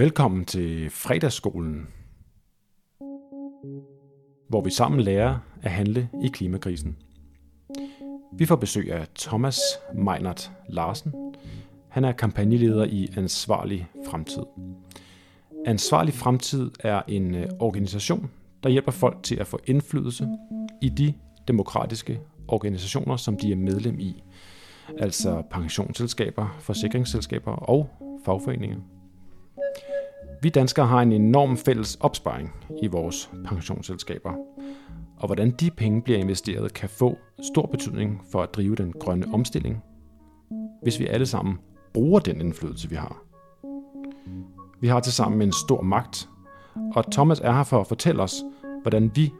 Velkommen til fredagsskolen, hvor vi sammen lærer at handle i klimakrisen. Vi får besøg af Thomas Meinert Larsen. Han er kampagneleder i Ansvarlig Fremtid. Ansvarlig Fremtid er en øh, organisation, der hjælper folk til at få indflydelse i de demokratiske organisationer, som de er medlem i. Altså pensionsselskaber, forsikringsselskaber og fagforeninger. Vi danskere har en enorm fælles opsparing i vores pensionsselskaber. Og hvordan de penge bliver investeret, kan få stor betydning for at drive den grønne omstilling, hvis vi alle sammen bruger den indflydelse, vi har. Vi har til sammen en stor magt, og Thomas er her for at fortælle os, hvordan vi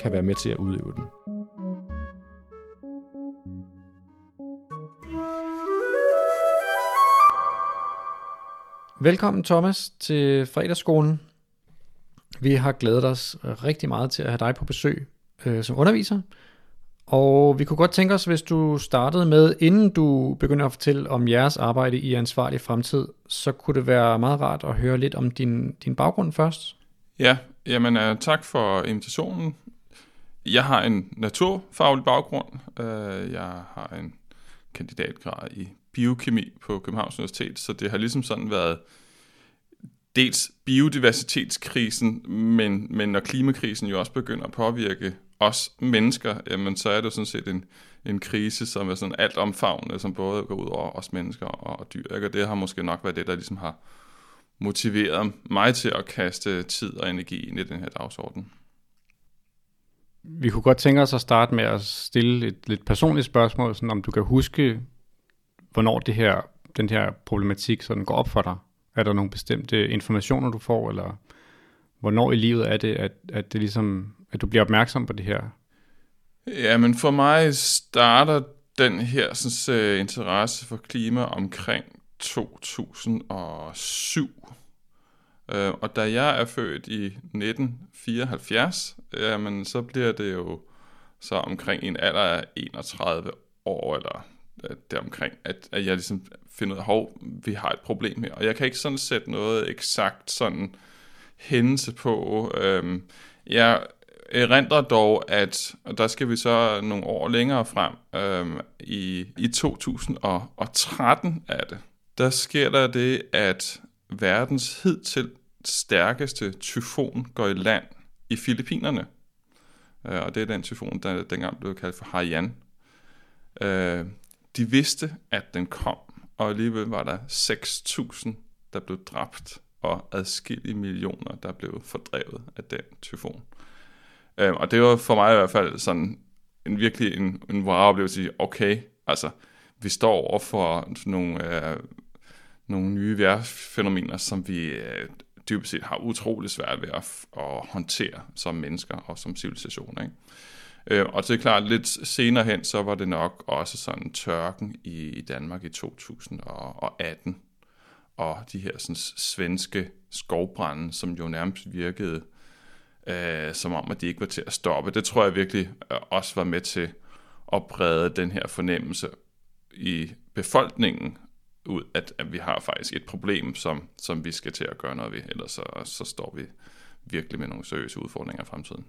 kan være med til at udøve den. Velkommen Thomas til fredagsskolen. Vi har glædet os rigtig meget til at have dig på besøg øh, som underviser. Og vi kunne godt tænke os, hvis du startede med, inden du begynder at fortælle om jeres arbejde i Ansvarlig Fremtid, så kunne det være meget rart at høre lidt om din, din baggrund først. Ja, jamen uh, tak for invitationen. Jeg har en naturfaglig baggrund. Uh, jeg har en kandidatgrad i biokemi på Københavns Universitet, så det har ligesom sådan været dels biodiversitetskrisen, men, men når klimakrisen jo også begynder at påvirke os mennesker, jamen så er det sådan set en, en krise, som er sådan alt omfavnende, som både går ud over os mennesker og, og dyr. Ikke? Og det har måske nok været det, der ligesom har motiveret mig til at kaste tid og energi ind i den her dagsorden. Vi kunne godt tænke os at starte med at stille et lidt personligt spørgsmål, sådan om du kan huske, hvornår det her, den her problematik sådan går op for dig. Er der nogle bestemte informationer, du får, eller hvornår i livet er det, at, at, det ligesom, at du bliver opmærksom på det her? Ja, men for mig starter den her sådan, uh, interesse for klima omkring 2007. Uh, øh, og da jeg er født i 1974, jamen, så bliver det jo så omkring en alder af 31 år, eller Øh, deromkring, at, at jeg ligesom finder ud af, hov, vi har et problem her. Og jeg kan ikke sådan sætte noget eksakt sådan hændelse på. Øhm, jeg erindrer dog, at, og der skal vi så nogle år længere frem, øhm, i, i 2013 er det, der sker der det, at verdens hidtil stærkeste tyfon går i land i Filippinerne. Øh, og det er den tyfon, der dengang blev kaldt for Haiyan. Øh, de vidste, at den kom, og alligevel var der 6.000, der blev dræbt, og adskillige millioner, der blev fordrevet af den tyfon. Øhm, og det var for mig i hvert fald sådan en virkelig en, en wow-oplevelse okay, altså, vi står over for nogle, øh, nogle nye vejrfænomener, som vi øh, dybest set har utrolig svært ved at, at håndtere som mennesker og som civilisation. Ikke? Øh, og det er klart, lidt senere hen, så var det nok også sådan tørken i Danmark i 2018, og de her sådan, svenske skovbrænde, som jo nærmest virkede øh, som om, at de ikke var til at stoppe. Det tror jeg virkelig øh, også var med til at brede den her fornemmelse i befolkningen ud, at, at vi har faktisk et problem, som, som vi skal til at gøre noget ved, ellers så, så står vi virkelig med nogle seriøse udfordringer i fremtiden.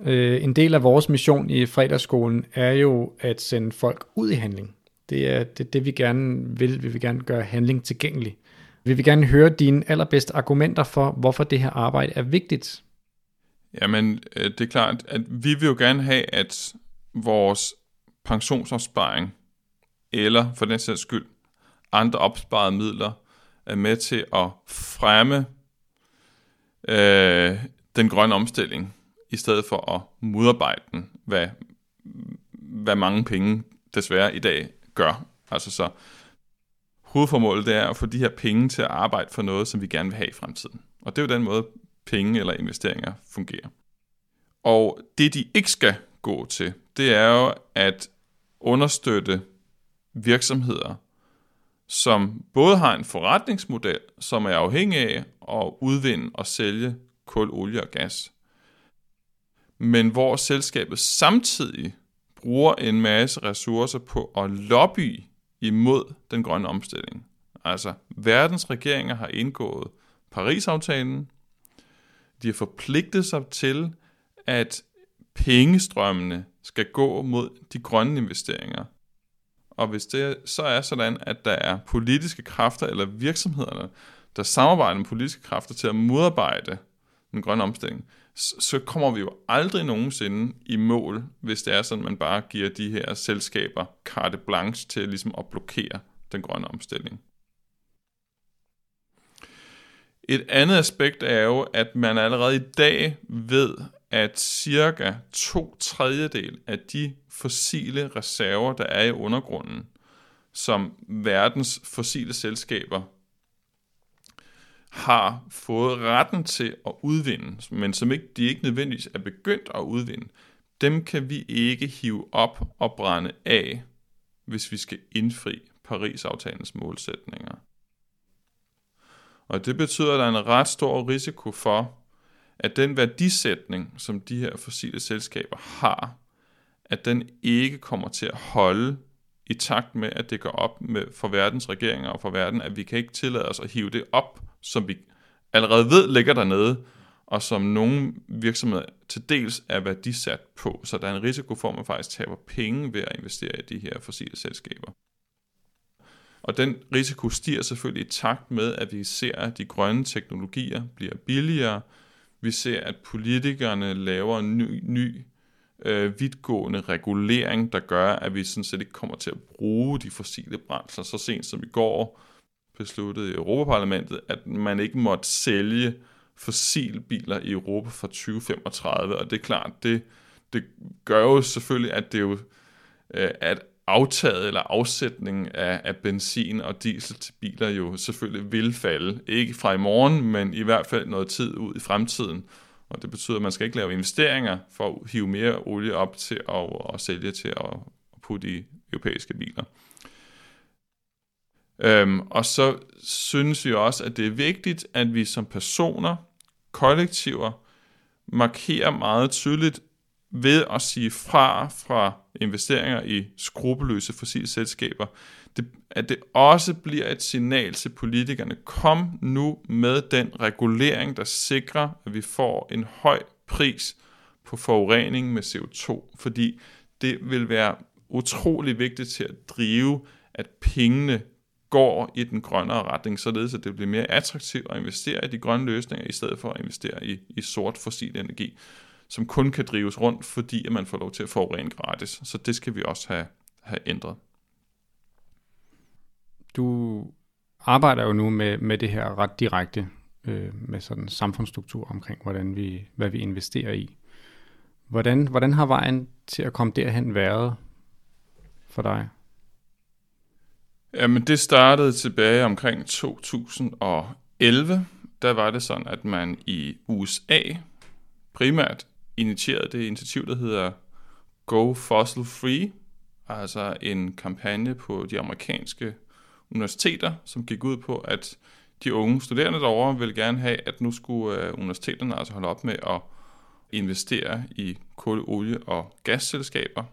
Øh, en del af vores mission i fredagsskolen er jo at sende folk ud i handling. Det er det, det vi gerne vil. Vi vil gerne gøre handling tilgængelig. Vi vil gerne høre dine allerbedste argumenter for, hvorfor det her arbejde er vigtigt. Jamen, øh, det er klart, at vi vil jo gerne have, at vores pensionsopsparing, eller for den sags skyld, andre opsparede midler, er med til at fremme øh, den grønne omstilling i stedet for at modarbejde den, hvad, hvad mange penge desværre i dag gør. Altså så hovedformålet det er at få de her penge til at arbejde for noget, som vi gerne vil have i fremtiden. Og det er jo den måde, penge eller investeringer fungerer. Og det, de ikke skal gå til, det er jo at understøtte virksomheder, som både har en forretningsmodel, som er afhængig af at udvinde og sælge kul, olie og gas, men hvor selskabet samtidig bruger en masse ressourcer på at lobby imod den grønne omstilling. Altså, verdens regeringer har indgået Paris-aftalen. De har forpligtet sig til, at pengestrømmene skal gå mod de grønne investeringer. Og hvis det så er sådan, at der er politiske kræfter eller virksomhederne, der samarbejder med politiske kræfter til at modarbejde den grønne omstilling, så kommer vi jo aldrig nogensinde i mål, hvis det er sådan, at man bare giver de her selskaber carte blanche til ligesom at blokere den grønne omstilling. Et andet aspekt er jo, at man allerede i dag ved, at cirka to tredjedel af de fossile reserver, der er i undergrunden, som verdens fossile selskaber har fået retten til at udvinde, men som ikke, de ikke nødvendigvis er begyndt at udvinde, dem kan vi ikke hive op og brænde af, hvis vi skal indfri Paris-aftalens målsætninger. Og det betyder, at der er en ret stor risiko for, at den værdisætning, som de her fossile selskaber har, at den ikke kommer til at holde i takt med, at det går op med, for verdens regeringer og for verden, at vi kan ikke tillade os at hive det op, som vi allerede ved ligger dernede, og som nogle virksomheder til dels er værdisat på. Så der er en risiko for, at man faktisk taber penge ved at investere i de her fossile selskaber. Og den risiko stiger selvfølgelig i takt med, at vi ser, at de grønne teknologier bliver billigere. Vi ser, at politikerne laver en ny, ny øh, vidtgående regulering, der gør, at vi sådan set ikke kommer til at bruge de fossile brændsler. Så sent som i går besluttede i Europaparlamentet, at man ikke måtte sælge fossilbiler i Europa fra 2035. Og det er klart, det, det gør jo selvfølgelig, at det jo øh, at aftaget eller afsætningen af, af benzin og diesel til biler jo selvfølgelig vil falde. Ikke fra i morgen, men i hvert fald noget tid ud i fremtiden. Og det betyder, at man skal ikke lave investeringer for at hive mere olie op til at, at sælge til at, at putte i europæiske biler. Øhm, og så synes vi også, at det er vigtigt, at vi som personer, kollektiver, markerer meget tydeligt ved at sige fra fra investeringer i skrupelløse fossile selskaber, det, at det også bliver et signal til politikerne. Kom nu med den regulering, der sikrer, at vi får en høj pris på forurening med CO2, fordi det vil være utrolig vigtigt til at drive, at pengene går i den grønnere retning, således at det bliver mere attraktivt at investere i de grønne løsninger, i stedet for at investere i, i sort fossil energi, som kun kan drives rundt, fordi at man får lov til at forurene gratis. Så det skal vi også have, have ændret. Du arbejder jo nu med, med det her ret direkte, øh, med sådan samfundsstruktur omkring, hvordan vi, hvad vi investerer i. Hvordan, hvordan har vejen til at komme derhen været for dig? Jamen, det startede tilbage omkring 2011. Der var det sådan, at man i USA primært initierede det initiativ, der hedder Go Fossil Free, altså en kampagne på de amerikanske universiteter, som gik ud på, at de unge studerende derovre ville gerne have, at nu skulle øh, universiteterne altså holde op med at investere i kul, olie og gasselskaber.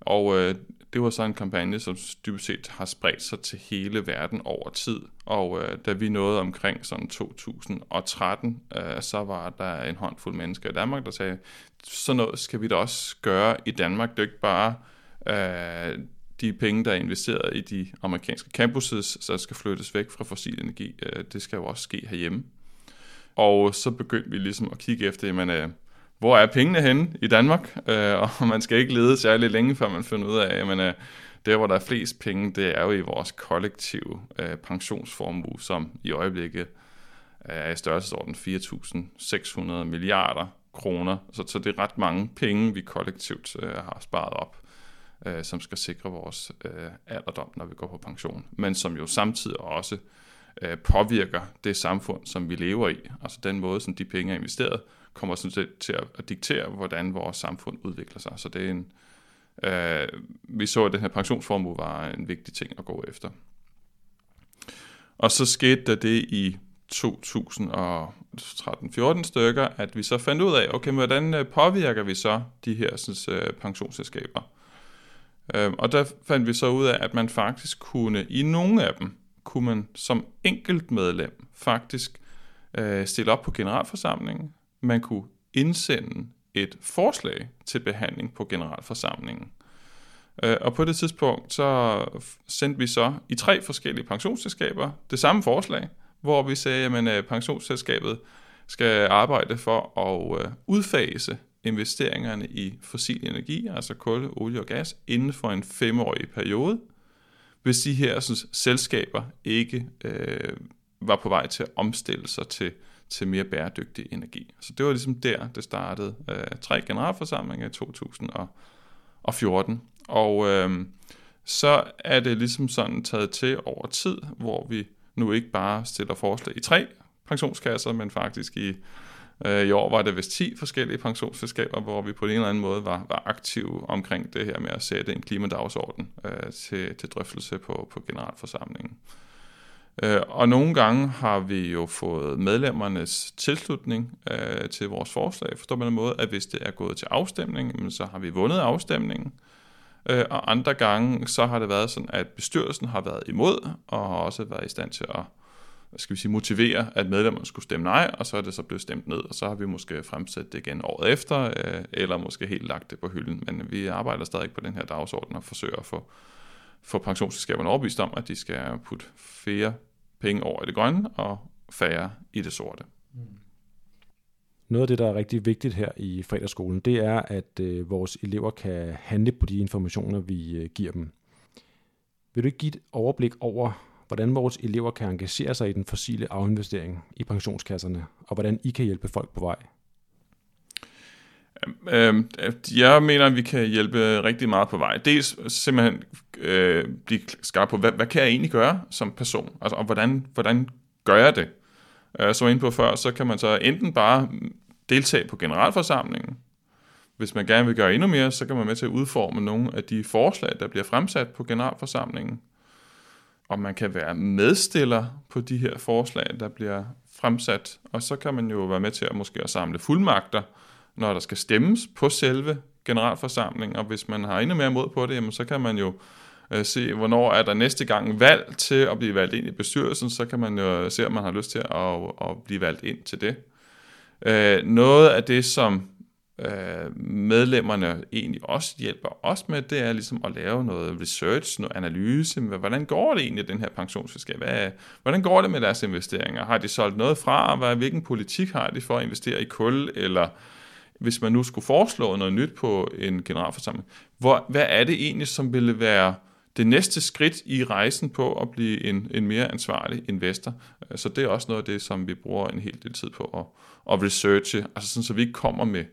Og øh, det var så en kampagne, som dybest set har spredt sig til hele verden over tid. Og øh, da vi nåede omkring sådan 2013, øh, så var der en håndfuld mennesker i Danmark, der sagde, sådan noget skal vi da også gøre i Danmark. Det er ikke bare øh, de penge, der er investeret i de amerikanske campuses, så skal flyttes væk fra fossil energi. Øh, det skal jo også ske herhjemme. Og så begyndte vi ligesom at kigge efter, jamen, øh, hvor er pengene henne i Danmark? Øh, og man skal ikke lede særlig længe, før man finder ud af, jamen, øh, der hvor der er flest penge, det er jo i vores kollektive øh, pensionsformue, som i øjeblikket øh, er i størrelsesorden 4.600 milliarder kroner. Så, så det er ret mange penge, vi kollektivt øh, har sparet op øh, som skal sikre vores øh, alderdom, når vi går på pension, men som jo samtidig også øh, påvirker det samfund, som vi lever i. Altså den måde, som de penge er investeret, kommer sådan set til at, at diktere, hvordan vores samfund udvikler sig. Så det er en, øh, vi så, at den her pensionsformue var en vigtig ting at gå efter. Og så skete der det i 2013-14 stykker, at vi så fandt ud af, okay, hvordan øh, påvirker vi så de her sådan, øh, pensionsselskaber? Øh, og der fandt vi så ud af, at man faktisk kunne i nogle af dem kunne man som enkelt medlem faktisk øh, stille op på generalforsamlingen. Man kunne indsende et forslag til behandling på generalforsamlingen. Øh, og på det tidspunkt, så sendte vi så i tre forskellige pensionsselskaber det samme forslag, hvor vi sagde, at øh, pensionsselskabet skal arbejde for at øh, udfase investeringerne i fossil energi, altså kul, olie og gas, inden for en femårig periode, hvis de her sådan, selskaber ikke øh, var på vej til at omstille sig til, til mere bæredygtig energi. Så det var ligesom der, det startede. Øh, tre generalforsamlinger i 2014. Og øh, så er det ligesom sådan taget til over tid, hvor vi nu ikke bare stiller forslag i tre pensionskasser, men faktisk i, Øh, i år var det vist 10 forskellige pensionsselskaber, hvor vi på en eller anden måde var, var aktive omkring det her med at sætte en klimadagsorden øh, til, til drøftelse på, på generalforsamlingen. Øh, og nogle gange har vi jo fået medlemmernes tilslutning øh, til vores forslag, forstår man den måde, at hvis det er gået til afstemning, så har vi vundet afstemningen, øh, og andre gange så har det været sådan, at bestyrelsen har været imod, og har også været i stand til at skal vi sige, motivere, at medlemmerne skulle stemme nej, og så er det så blevet stemt ned, og så har vi måske fremsat det igen året efter, øh, eller måske helt lagt det på hylden. Men vi arbejder stadig på den her dagsorden og forsøger at få, få pensionsselskaberne overbevist om, at de skal putte flere penge over i det grønne og færre i det sorte. Mm. Noget af det, der er rigtig vigtigt her i fredagsskolen, det er, at øh, vores elever kan handle på de informationer, vi øh, giver dem. Vil du ikke give et overblik over, hvordan vores elever kan engagere sig i den fossile afinvestering i pensionskasserne, og hvordan I kan hjælpe folk på vej? Øhm, øh, jeg mener, at vi kan hjælpe rigtig meget på vej. Dels simpelthen øh, blive skarp på, hvad, hvad kan jeg egentlig gøre som person? Altså, og hvordan, hvordan gør jeg det? Øh, som jeg inde på før, så kan man så enten bare deltage på generalforsamlingen. Hvis man gerne vil gøre endnu mere, så kan man med til at udforme nogle af de forslag, der bliver fremsat på generalforsamlingen og man kan være medstiller på de her forslag, der bliver fremsat, og så kan man jo være med til at måske at samle fuldmagter, når der skal stemmes på selve generalforsamlingen, og hvis man har endnu mere mod på det, jamen, så kan man jo øh, se, hvornår er der næste gang valg til at blive valgt ind i bestyrelsen, så kan man jo se, om man har lyst til at, at blive valgt ind til det. Øh, noget af det, som øh, medlemmerne egentlig også hjælper os med, det er ligesom at lave noget research, noget analyse. Hvordan går det egentlig, den her pensionsselskab? Hvad, hvordan går det med deres investeringer? Har de solgt noget fra? Hvad, hvilken politik har de for at investere i kul? Eller hvis man nu skulle foreslå noget nyt på en generalforsamling, hvor, hvad er det egentlig, som ville være det næste skridt i rejsen på at blive en, en mere ansvarlig investor. Så det er også noget af det, som vi bruger en hel del tid på at, at researche, altså sådan, så vi ikke kommer med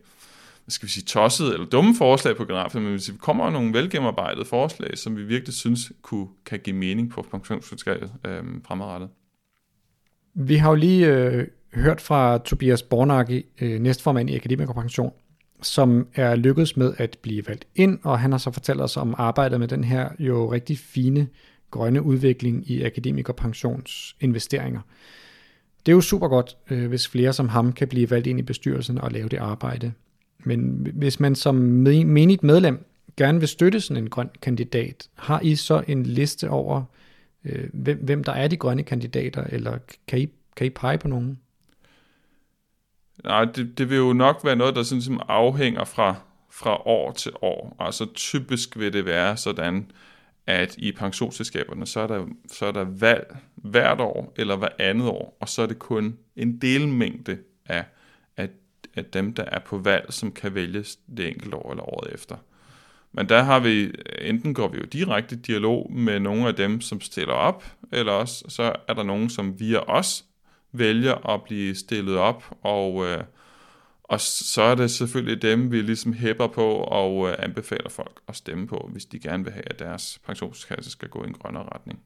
skal vi sige, tosset eller dumme forslag på generalforsamlingen, men hvis vi kommer nogle velgennemarbejdede forslag, som vi virkelig synes kunne, kan give mening på pensionsselskabet øh, fremadrettet. Vi har jo lige øh, hørt fra Tobias Bornaki, øh, næstformand i Akademikerpension, som er lykkedes med at blive valgt ind, og han har så fortalt os om arbejdet med den her jo rigtig fine grønne udvikling i akademikerpensionsinvesteringer. Det er jo super godt, øh, hvis flere som ham kan blive valgt ind i bestyrelsen og lave det arbejde. Men hvis man som menigt medlem gerne vil støtte sådan en grøn kandidat, har I så en liste over, øh, hvem, hvem der er de grønne kandidater, eller kan I, kan I pege på nogen? Nej, det, det vil jo nok være noget, der sådan, som afhænger fra, fra år til år. Altså typisk vil det være sådan, at i pensionsselskaberne, så er der, så er der valg hvert år eller hver andet år, og så er det kun en delmængde af af dem, der er på valg, som kan vælges det enkelte år eller året efter. Men der har vi, enten går vi jo direkte dialog med nogle af dem, som stiller op, eller også så er der nogen, som via os vælger at blive stillet op, og, øh, og så er det selvfølgelig dem, vi ligesom hæpper på og øh, anbefaler folk at stemme på, hvis de gerne vil have, at deres pensionskasse skal gå i en grønnere retning.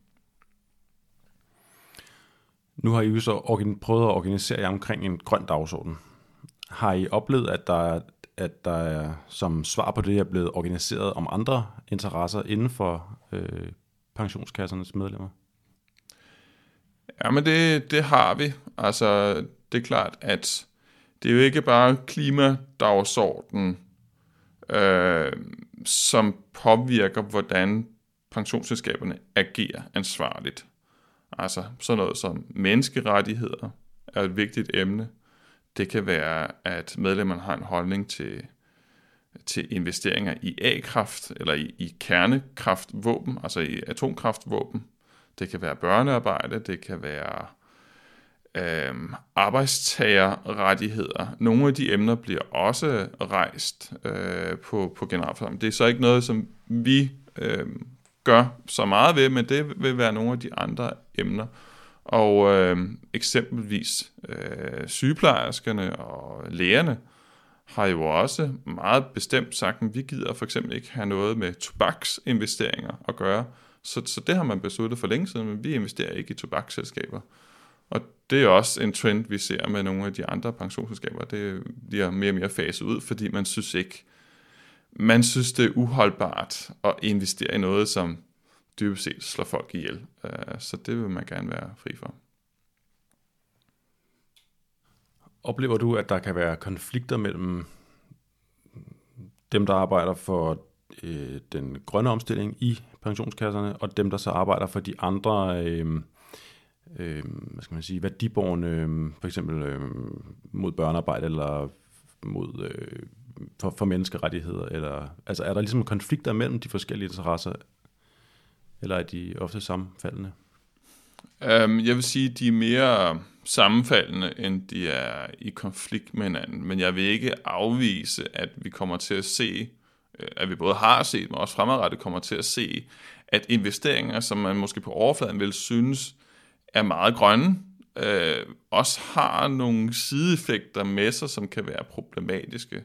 Nu har I jo så prøvet at organisere jer omkring en grøn dagsorden. Har I oplevet, at der, at der er, som svar på det er blevet organiseret om andre interesser inden for øh, pensionskassernes medlemmer? Ja, men det, det har vi. Altså, det er klart, at det er jo ikke bare klimadagsordenen, øh, som påvirker, hvordan pensionsselskaberne agerer ansvarligt. Altså sådan noget som menneskerettigheder er et vigtigt emne. Det kan være, at medlemmerne har en holdning til, til investeringer i A-kraft eller i, i kernekraftvåben, altså i atomkraftvåben. Det kan være børnearbejde, det kan være øh, arbejdstagerrettigheder. Nogle af de emner bliver også rejst øh, på, på generalforsamlingen. Det er så ikke noget, som vi øh, gør så meget ved, men det vil være nogle af de andre emner. Og øh, eksempelvis øh, sygeplejerskerne og lægerne har jo også meget bestemt sagt, at vi gider for eksempel ikke have noget med tobaksinvesteringer at gøre. Så, så det har man besluttet for længe siden, men vi investerer ikke i tobaksselskaber. Og det er også en trend, vi ser med nogle af de andre pensionsselskaber. Det bliver mere og mere faset ud, fordi man synes ikke, man synes det er uholdbart at investere i noget, som dybest set slår folk ihjel. Øh, så det vil man gerne være fri for. Oplever du, at der kan være konflikter mellem dem, der arbejder for øh, den grønne omstilling i pensionskasserne, og dem, der så arbejder for de andre øh, øh, hvad skal man sige, værdiborgerne, øh, for eksempel øh, mod børnearbejde eller mod øh, for, for menneskerettigheder? Eller, altså er der ligesom konflikter mellem de forskellige interesser, eller er de ofte sammenfaldende? Um, jeg vil sige, at de er mere sammenfaldende, end de er i konflikt med hinanden. Men jeg vil ikke afvise, at vi kommer til at se, øh, at vi både har set, men også fremadrettet kommer til at se, at investeringer, som man måske på overfladen vil synes er meget grønne, øh, også har nogle sideeffekter med sig, som kan være problematiske.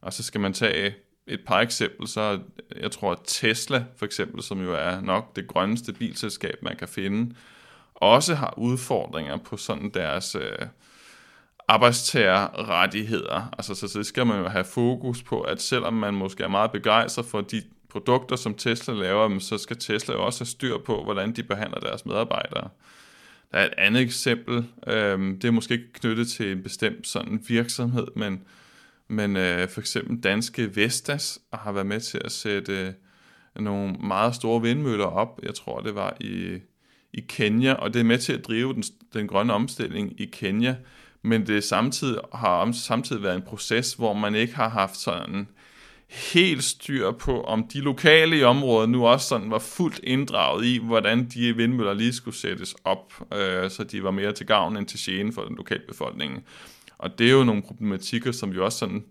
Og så skal man tage et par eksempler, så jeg tror, at Tesla for eksempel, som jo er nok det grønneste bilselskab, man kan finde, også har udfordringer på sådan deres øh, arbejdstagerrettigheder. Altså, så, så det skal man jo have fokus på, at selvom man måske er meget begejstret for de produkter, som Tesla laver, så skal Tesla jo også have styr på, hvordan de behandler deres medarbejdere. Der er et andet eksempel, øh, det er måske ikke knyttet til en bestemt sådan virksomhed, men men øh, for eksempel danske Vestas har været med til at sætte øh, nogle meget store vindmøller op. Jeg tror, det var i, i Kenya, og det er med til at drive den, den grønne omstilling i Kenya. Men det samtidig har samtidig været en proces, hvor man ikke har haft sådan helt styr på, om de lokale i området nu også sådan var fuldt inddraget i, hvordan de vindmøller lige skulle sættes op, øh, så de var mere til gavn end til gene for den lokale befolkning. Og det er jo nogle problematikker, som vi også sådan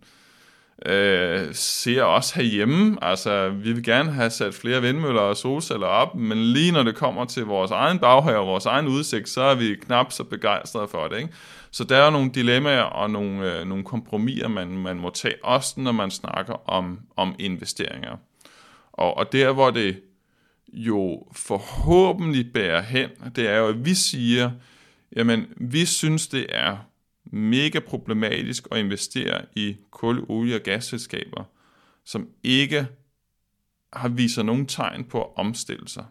øh, ser også herhjemme. Altså, vi vil gerne have sat flere vindmøller og solceller op, men lige når det kommer til vores egen baghave og vores egen udsigt, så er vi knap så begejstrede for det. Ikke? Så der er nogle dilemmaer og nogle, øh, nogle kompromiser, man, man må tage, også når man snakker om, om investeringer. Og, og der, hvor det jo forhåbentlig bærer hen, det er jo, at vi siger, jamen, vi synes, det er mega problematisk at investere i kul, olie og gasselskaber, som ikke har vist nogen tegn på at omstille sig.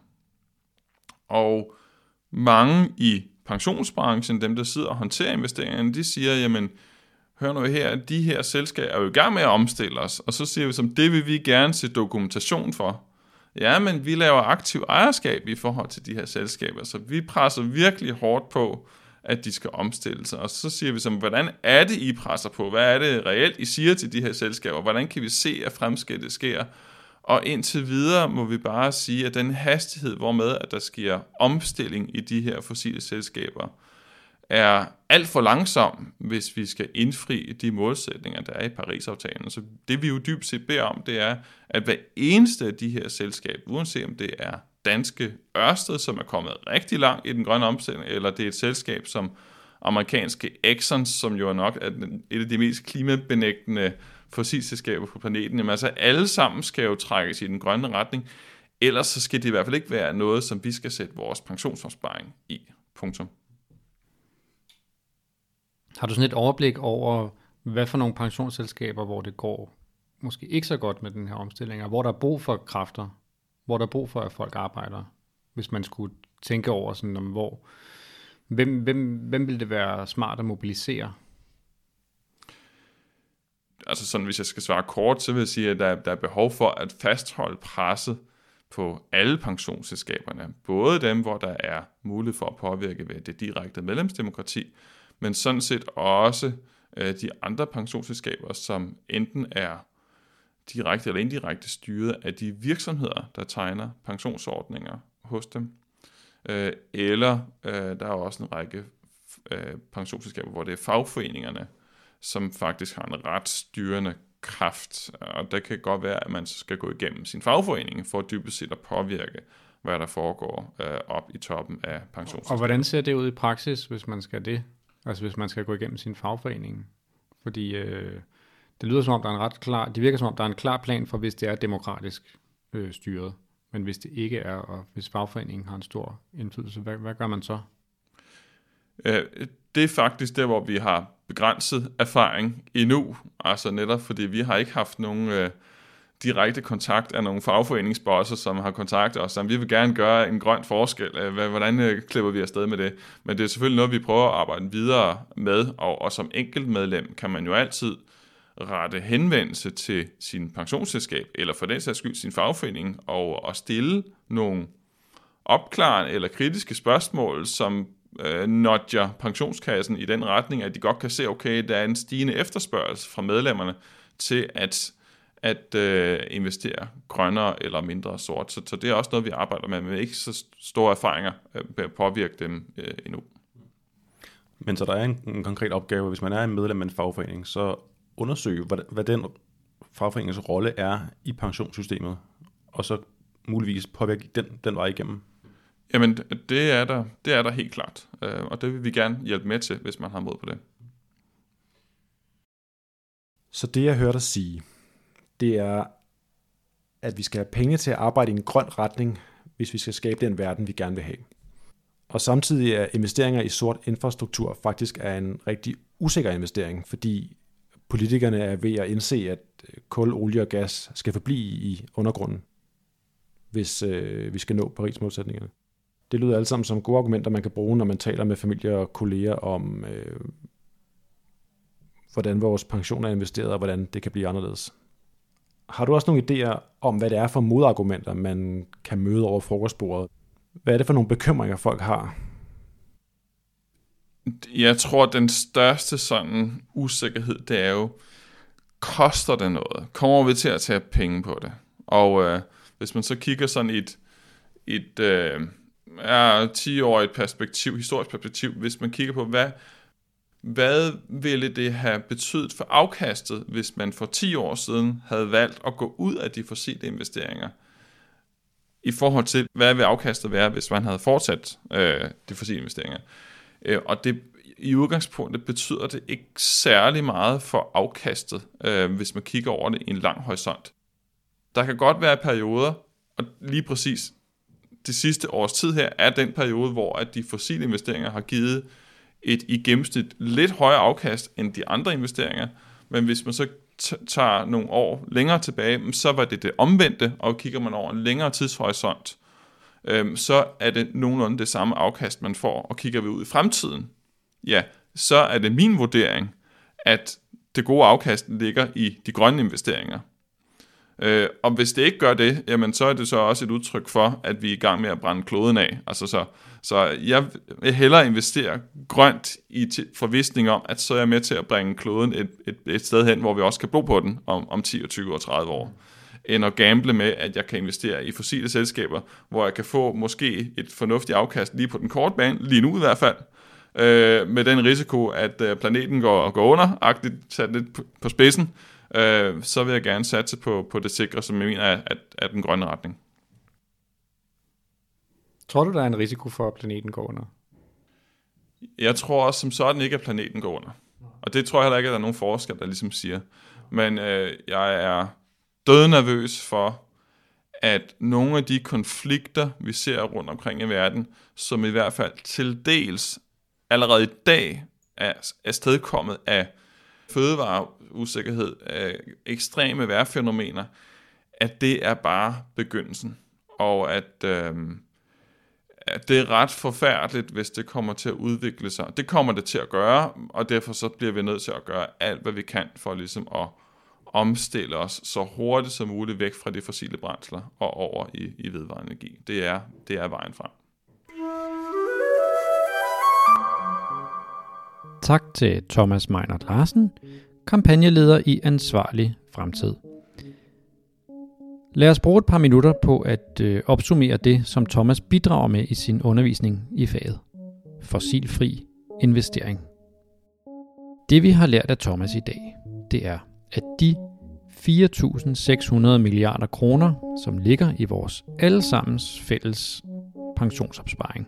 Og mange i pensionsbranchen, dem der sidder og håndterer investeringerne, de siger, jamen, hør nu her, de her selskaber er jo i gang med at omstille os, og så siger vi som, det vil vi gerne se dokumentation for. Ja, men vi laver aktiv ejerskab i forhold til de her selskaber, så vi presser virkelig hårdt på, at de skal omstille sig. Og så siger vi som, hvordan er det, I presser på? Hvad er det reelt, I siger til de her selskaber? Hvordan kan vi se, at fremskridtet sker? Og indtil videre må vi bare sige, at den hastighed, hvormed at der sker omstilling i de her fossile selskaber, er alt for langsom, hvis vi skal indfri de målsætninger, der er i Paris-aftalen. Så det vi jo dybt set beder om, det er, at hver eneste af de her selskaber, uanset om det er danske Ørsted, som er kommet rigtig langt i den grønne omstilling, eller det er et selskab som amerikanske Exxon, som jo er nok er et af de mest klimabenægtende fossilselskaber på planeten. Jamen altså alle sammen skal jo trækkes i den grønne retning, ellers så skal det i hvert fald ikke være noget, som vi skal sætte vores pensionsopsparing i. Punktum. Har du sådan et overblik over, hvad for nogle pensionsselskaber, hvor det går måske ikke så godt med den her omstilling, og hvor der er brug for kræfter hvor der er brug for, at folk arbejder, hvis man skulle tænke over sådan, om hvor, hvem, hvem, hvem ville det være smart at mobilisere? Altså sådan, hvis jeg skal svare kort, så vil jeg sige, at der, der er behov for at fastholde presset på alle pensionsselskaberne. Både dem, hvor der er mulighed for at påvirke ved det direkte medlemsdemokrati, men sådan set også øh, de andre pensionsselskaber, som enten er direkte eller indirekte styret af de virksomheder, der tegner pensionsordninger hos dem. Øh, eller øh, der er også en række øh, pensionsselskaber, hvor det er fagforeningerne, som faktisk har en ret styrende kraft. Og det kan godt være, at man skal gå igennem sin fagforening for dybest set at påvirke, hvad der foregår øh, op i toppen af pensionssystemet. Og hvordan ser det ud i praksis, hvis man skal det? Altså hvis man skal gå igennem sin fagforening? Fordi øh, det lyder som om, der er en ret klar, det virker som om, der er en klar plan for, hvis det er demokratisk øh, styret. Men hvis det ikke er, og hvis fagforeningen har en stor indflydelse, hvad, hvad gør man så? Øh, det er faktisk der, hvor vi har begrænset erfaring endnu. Altså netop fordi vi har ikke haft nogen øh, direkte kontakt af nogle fagforeningsbosser, som har kontaktet os, som vi vil gerne gøre en grøn forskel. Øh, hvordan øh, klipper vi afsted med det? Men det er selvfølgelig noget, vi prøver at arbejde videre med, og, og som enkeltmedlem kan man jo altid rette henvendelse til sin pensionsselskab, eller for den sags skyld sin fagforening, og, og stille nogle opklarende eller kritiske spørgsmål, som øh, nudger pensionskassen i den retning, at de godt kan se, okay, der er en stigende efterspørgsel fra medlemmerne til at, at øh, investere grønnere eller mindre sort. Så, så det er også noget, vi arbejder med, men ikke så store erfaringer øh, at påvirke dem øh, endnu. Men så der er en, en konkret opgave, hvis man er en medlem af en fagforening, så undersøge, hvad, hvad den fagforeningens rolle er i pensionssystemet, og så muligvis påvirke den, den vej igennem. Jamen, det er der, det er der helt klart, øh, og det vil vi gerne hjælpe med til, hvis man har mod på det. Så det, jeg hørte dig sige, det er, at vi skal have penge til at arbejde i en grøn retning, hvis vi skal skabe den verden, vi gerne vil have. Og samtidig er investeringer i sort infrastruktur faktisk er en rigtig usikker investering, fordi politikerne er ved at indse, at øh, kul, olie og gas skal forblive i undergrunden, hvis øh, vi skal nå Paris-målsætningerne. Det lyder alt sammen som gode argumenter, man kan bruge, når man taler med familie og kolleger om, øh, hvordan vores pension er investeret, og hvordan det kan blive anderledes. Har du også nogle idéer om, hvad det er for modargumenter, man kan møde over frokostbordet? Hvad er det for nogle bekymringer, folk har? Jeg tror, den største sådan usikkerhed, det er jo, koster det noget? Kommer vi til at tage penge på det? Og øh, hvis man så kigger sådan i et, et øh, er 10-årigt perspektiv, historisk perspektiv, hvis man kigger på, hvad, hvad ville det have betydet for afkastet, hvis man for 10 år siden havde valgt at gå ud af de fossile investeringer, i forhold til, hvad vil afkastet være, hvis man havde fortsat øh, de fossile investeringer. Øh, og det, i udgangspunktet betyder det ikke særlig meget for afkastet, øh, hvis man kigger over det i en lang horisont. Der kan godt være perioder, og lige præcis det sidste års tid her, er den periode, hvor at de fossile investeringer har givet et i gennemsnit lidt højere afkast end de andre investeringer. Men hvis man så tager nogle år længere tilbage, så var det det omvendte, og kigger man over en længere tidshorisont, øhm, så er det nogenlunde det samme afkast, man får, og kigger vi ud i fremtiden, ja, så er det min vurdering, at det gode afkast ligger i de grønne investeringer. Øh, og hvis det ikke gør det, jamen så er det så også et udtryk for, at vi er i gang med at brænde kloden af. Altså så, så jeg vil hellere investere grønt i forvisning om, at så er jeg med til at bringe kloden et, et, et sted hen, hvor vi også kan bo på den om, om 10, 20 og 30 år end at gamble med, at jeg kan investere i fossile selskaber, hvor jeg kan få måske et fornuftigt afkast lige på den korte bane, lige nu i hvert fald, øh, med den risiko, at øh, planeten går, går under, agtigt sat lidt på spidsen, øh, så vil jeg gerne satse på, på det sikre, som jeg mener er, er, er den grønne retning. Tror du, der er en risiko for, at planeten går under? Jeg tror også som sådan ikke, at planeten går under. Og det tror jeg heller ikke, at der er nogen forskere, der ligesom siger. Men øh, jeg er død nervøs for, at nogle af de konflikter, vi ser rundt omkring i verden, som i hvert fald til dels allerede i dag er, afstedkommet stedkommet af fødevareusikkerhed, af ekstreme vejrfænomener, at det er bare begyndelsen. Og at, øh, at det er ret forfærdeligt, hvis det kommer til at udvikle sig. Det kommer det til at gøre, og derfor så bliver vi nødt til at gøre alt, hvad vi kan for ligesom at, omstille os så hurtigt som muligt væk fra de fossile brændsler og over i, i vedvarende energi. Det er, det er vejen frem. Tak til Thomas Meinert Larsen, kampagneleder i Ansvarlig Fremtid. Lad os bruge et par minutter på at øh, opsummere det, som Thomas bidrager med i sin undervisning i faget. Fossilfri investering. Det vi har lært af Thomas i dag, det er, at de 4.600 milliarder kroner, som ligger i vores allesammens fælles pensionsopsparing,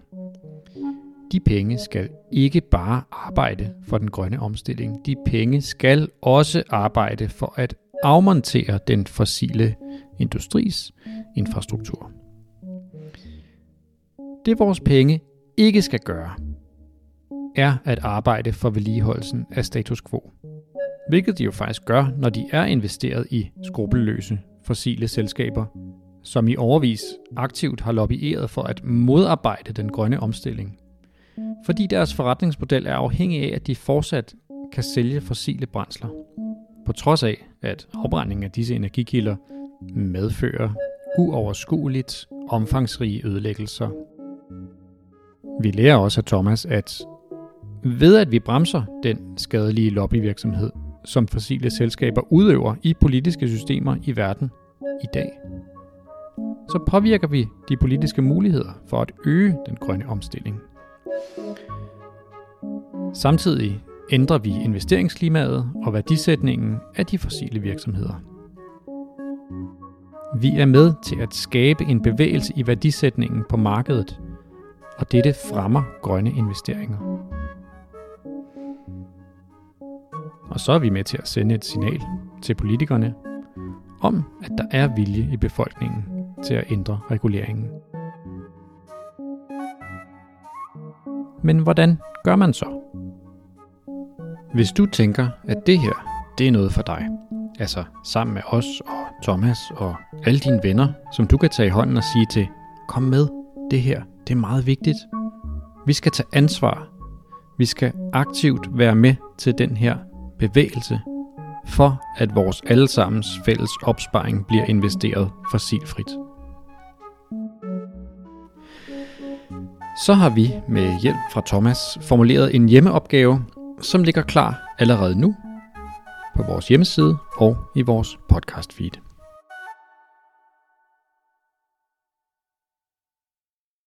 de penge skal ikke bare arbejde for den grønne omstilling. De penge skal også arbejde for at afmontere den fossile industris infrastruktur. Det vores penge ikke skal gøre, er at arbejde for vedligeholdelsen af status quo. Hvilket de jo faktisk gør, når de er investeret i skrupelløse fossile selskaber, som i overvis aktivt har lobbyeret for at modarbejde den grønne omstilling. Fordi deres forretningsmodel er afhængig af, at de fortsat kan sælge fossile brændsler. På trods af, at afbrændingen af disse energikilder medfører uoverskueligt omfangsrige ødelæggelser. Vi lærer også af Thomas, at ved at vi bremser den skadelige lobbyvirksomhed, som fossile selskaber udøver i politiske systemer i verden i dag, så påvirker vi de politiske muligheder for at øge den grønne omstilling. Samtidig ændrer vi investeringsklimaet og værdisætningen af de fossile virksomheder. Vi er med til at skabe en bevægelse i værdisætningen på markedet, og dette fremmer grønne investeringer. Og så er vi med til at sende et signal til politikerne om, at der er vilje i befolkningen til at ændre reguleringen. Men hvordan gør man så? Hvis du tænker, at det her, det er noget for dig, altså sammen med os og Thomas og alle dine venner, som du kan tage i hånden og sige til, kom med, det her, det er meget vigtigt. Vi skal tage ansvar. Vi skal aktivt være med til den her bevægelse, for at vores allesammens fælles opsparing bliver investeret fossilfrit. Så har vi med hjælp fra Thomas formuleret en hjemmeopgave, som ligger klar allerede nu på vores hjemmeside og i vores podcast feed.